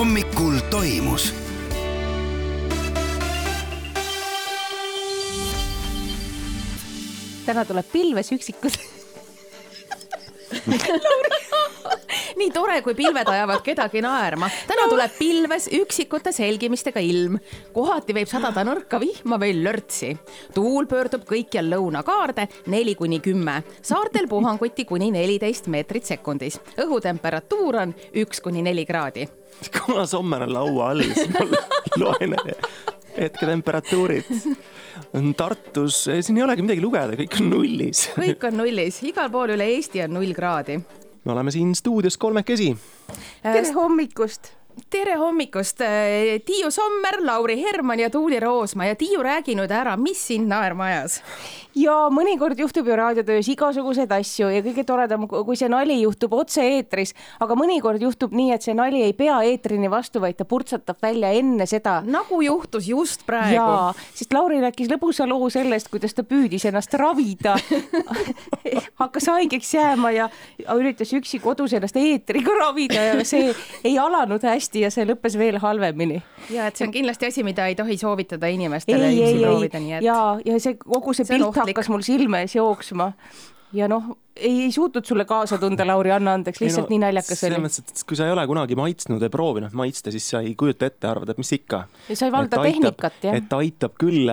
hommikul toimus. Täna tuleb pilves üksikud nii tore, kui pilved ajavad kedagi naerma. täna tuleb pilves üksikute selgimistega ilm. kohati võib sadada nõrka vihma või lörtsi. tuul pöördub kõikjal lõunakaarde neli kuni kümme, saartel puhanguti kuni neliteist meetrit sekundis. õhutemperatuur on üks kuni neli kraadi. kuna Sommer on laua all, siis ma loen hetketemperatuurid Tartus, siin ei olegi midagi lugeda, kõik on nullis. kõik on nullis, igal pool üle Eesti on null kraadi. me oleme siin stuudios kolmekesi. tere hommikust tere hommikust, Tiiu Sommer, Lauri Herman ja Tuuli Roosma ja Tiiu, räägi nüüd ära, mis sind naerma ajas? ja mõnikord juhtub ju raadiotöös igasuguseid asju ja kõige toredam, kui see nali juhtub otse-eetris, aga mõnikord juhtub nii, et see nali ei pea eetrini vastu, vaid ta purtsatab välja enne seda. nagu juhtus just praegu. sest Lauri rääkis lõbusa loo sellest, kuidas ta püüdis ennast ravida hakkas haigeks jääma ja üritas üksi kodus ennast eetriga ravida ja see ei alanud hästi hästi ja see lõppes veel halvemini. ja et see on kindlasti asi, mida ei tohi soovitada inimestele ei, proovida, nii et. ja, ja see kogu see, see pilt hakkas mul silme ees jooksma ja noh, ei, ei suutnud sulle kaasa tunda, Lauri, anna andeks, lihtsalt no, nii naljakas oli. selles mõttes, et kui sa ei ole kunagi maitsnud ja proovinud maitsta, siis sa ei kujuta ette, arvad, et mis ikka. ja sa ei valda tehnikat, jah. et aitab küll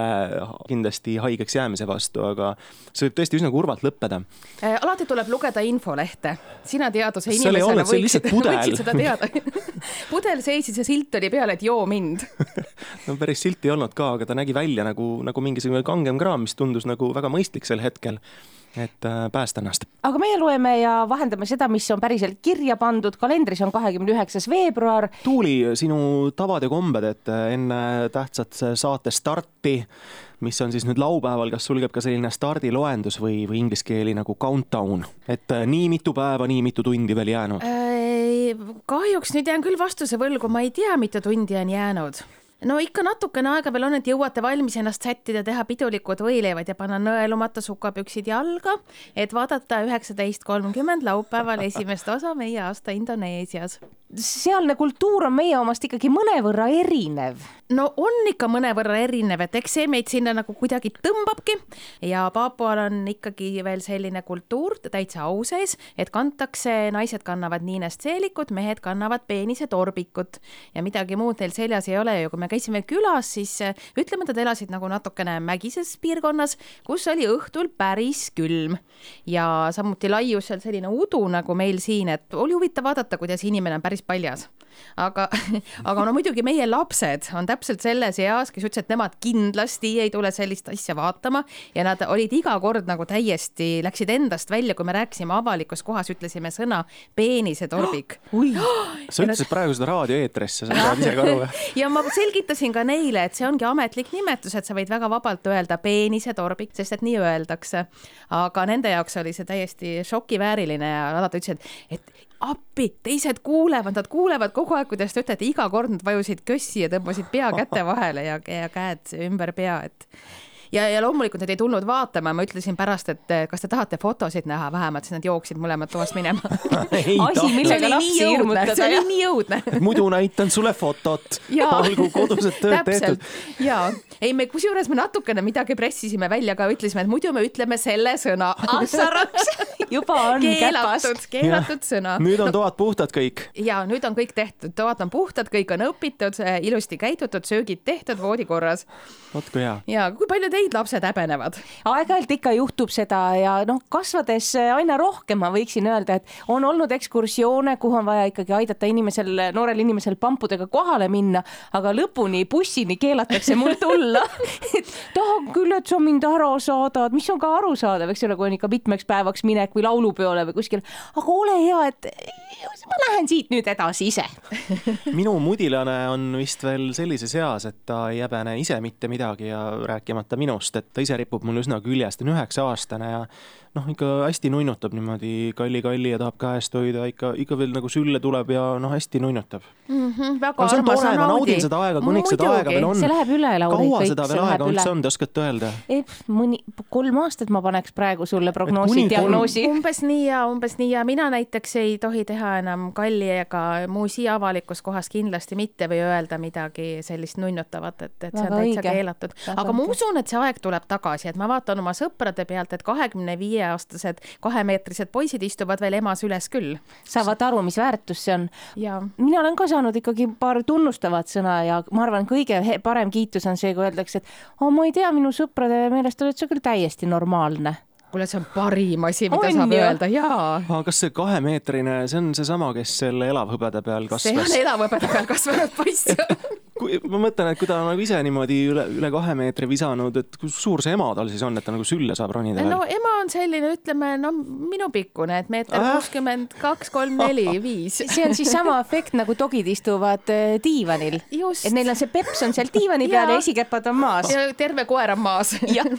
kindlasti haigeks jäämise vastu, aga see võib tõesti üsna kurvalt lõppeda äh,. alati tuleb lugeda infolehte. sina teaduse inimesena võiksid, võiksid seda teada pudel seisis ja silt oli peal, et joo mind no päris silti ei olnud ka, aga ta nägi välja nagu, nagu mingisugune kangem kraam, mis tundus nagu väga mõistlik sel hetkel et äh, päästa ennast. aga meie loeme ja vahendame seda, mis on päriselt kirja pandud, kalendris on kahekümne üheksas veebruar. Tuuli, sinu tavad ja kombed, et äh, enne tähtsat saate starti, mis on siis nüüd laupäeval, kas sul käib ka selline stardiloendus või, või inglise keeli nagu countdown, et äh, nii mitu päeva, nii mitu tundi veel jäänud äh,? Kahjuks nüüd jään küll vastuse võlgu, ma ei tea, mitu tundi on jäänud no ikka natukene aega veel on, et jõuate valmis ennast sättida, teha pidulikud võileivad ja panna nõelumata sukapüksid jalga, et vaadata üheksateist kolmkümmend laupäeval esimest osa meie aasta Indoneesias. Sealne kultuur on meie omast ikkagi mõnevõrra erinev. no on ikka mõnevõrra erinev, et eks see meid sinna nagu kuidagi tõmbabki ja Papual on ikkagi veel selline kultuur täitsa au sees, et kantakse, naised kannavad niinest seelikut, mehed kannavad peenisetorbikut ja midagi muud neil seljas ei ole ju, kui me me käisime külas, siis äh, ütleme, et nad elasid nagu natukene mägises piirkonnas, kus oli õhtul päris külm. Ja samuti laius seal selline udu nagu meil siin, et oli huvitav vaadata, kuidas inimene on päris paljas aga, aga no muidugi meie lapsed on täpselt selles eas, kes ütlesid, et nemad kindlasti ei tule sellist asja vaatama ja nad olid iga kord nagu täiesti, läksid endast välja, kui me rääkisime avalikus kohas, ütlesime sõna peenisetorbik oh,. sa ütlesid nad... praegu seda raadioeetrisse, sa saad ise ka aru või? ja ma selgitasin ka neile, et see ongi ametlik nimetus, et sa võid väga vabalt öelda peenisetorbik, sest et nii öeldakse. aga nende jaoks oli see täiesti šokivääriline ja alati ütlesid, et appi, teised kuulevad, nad kuulevad kogu aeg, kuidas te ütlete, iga kord nad vajusid kössi ja tõmbasid pea käte vahele ja, ja käed ümber pea, et ja, ja loomulikult nad ei tulnud vaatama, ma ütlesin pärast, et kas te tahate fotosid näha vähemalt, siis nad jooksid mõlemad toast minema. Asi, millega lapsi hirmutada. see oli nii õudne. Muidu näitan sulle fotot, olgu kodused tööd tehtud. ja, ei me kusjuures me natukene midagi pressisime välja ka, ütlesime, et muidu me ütleme selle sõna assaraks juba on keelatud, keelatud sõna. nüüd on toad puhtad kõik. ja nüüd on kõik tehtud, toad on puhtad, kõik on õpitud, ilusti käidutud, söögid tehtud, voodi korras. vot kui hea. ja kui palju te teid lapsed häbenevad? aeg-ajalt ikka juhtub seda ja noh, kasvades aina rohkem ma võiksin öelda, et on olnud ekskursioone, kuhu on vaja ikkagi aidata inimesel, noorel inimesel pampudega kohale minna, aga lõpuni bussini keelatakse mul tulla et tahan küll, et sa mind ära saadad, mis on ka arusaadav, eks ole, kui on ikka mitmeks päevaks minek või laulupeole või kuskil, aga ole hea, et ma lähen siit nüüd edasi ise minu mudilane on vist veel sellises eas, et ta ei häbene ise mitte midagi ja rääkimata minust, et ta ise ripub mul üsna küljest, ta on üheksa aastane ja noh, ikka hästi nunnutab niimoodi kalli-kalli ja tahab käest hoida, ikka, ikka veel nagu sülle tuleb ja noh, hästi nunnutab mm. -hmm, väga no, armas, ma naudin seda aega, kuniks seda aega veel on. see läheb üle, Lauri. kaua kõik, seda veel aega üldse on, te oskate öelda? mõni, kolm aastat ma paneks praegu sulle prognoosi, diagnoosi. umbes nii ja umbes nii ja mina näiteks ei tohi teha enam kalli ega muusi avalikus kohas kindlasti mitte või öelda midagi sellist nunnutavat, et, et see on täitsa õige. keelatud. Aga ma usun, et see aeg tuleb tagasi, et ma vaatan oma sõprade pealt, et kahekümne viie aastased kahemeetrised poisid istuvad veel emas üles küll saavad aru, mis väärtus see on. mina olen ka saanud ikkagi paar tunnustavat sõna ja ma arvan, kõige parem kiitus on see, kui öeldakse, et oh, ma ei tea, minu sõprade meelest oled sa küll täiesti normaalne. Kuule, see on parim asi, mida On saab ju? öelda, jaa. aga kas see kahemeetrine, see on seesama, kes selle elavhõbeda peal see on kasvas? elavhõbeda peal kasvanud poiss kui ma mõtlen, et kui ta on nagu ise niimoodi üle, üle kahe meetri visanud, et kui suur see ema tal siis on, et ta nagu sülle saab ronida no ema on selline, ütleme, no minu pikkune, et meeter Ah. kuuskümmend kaks, kolm, neli, viis. see on siis sama efekt nagu dogid istuvad äh, diivanil. et neil on see peps on seal diivani peal ja Jaa. esikepad on maas. ja terve koer on maas. jah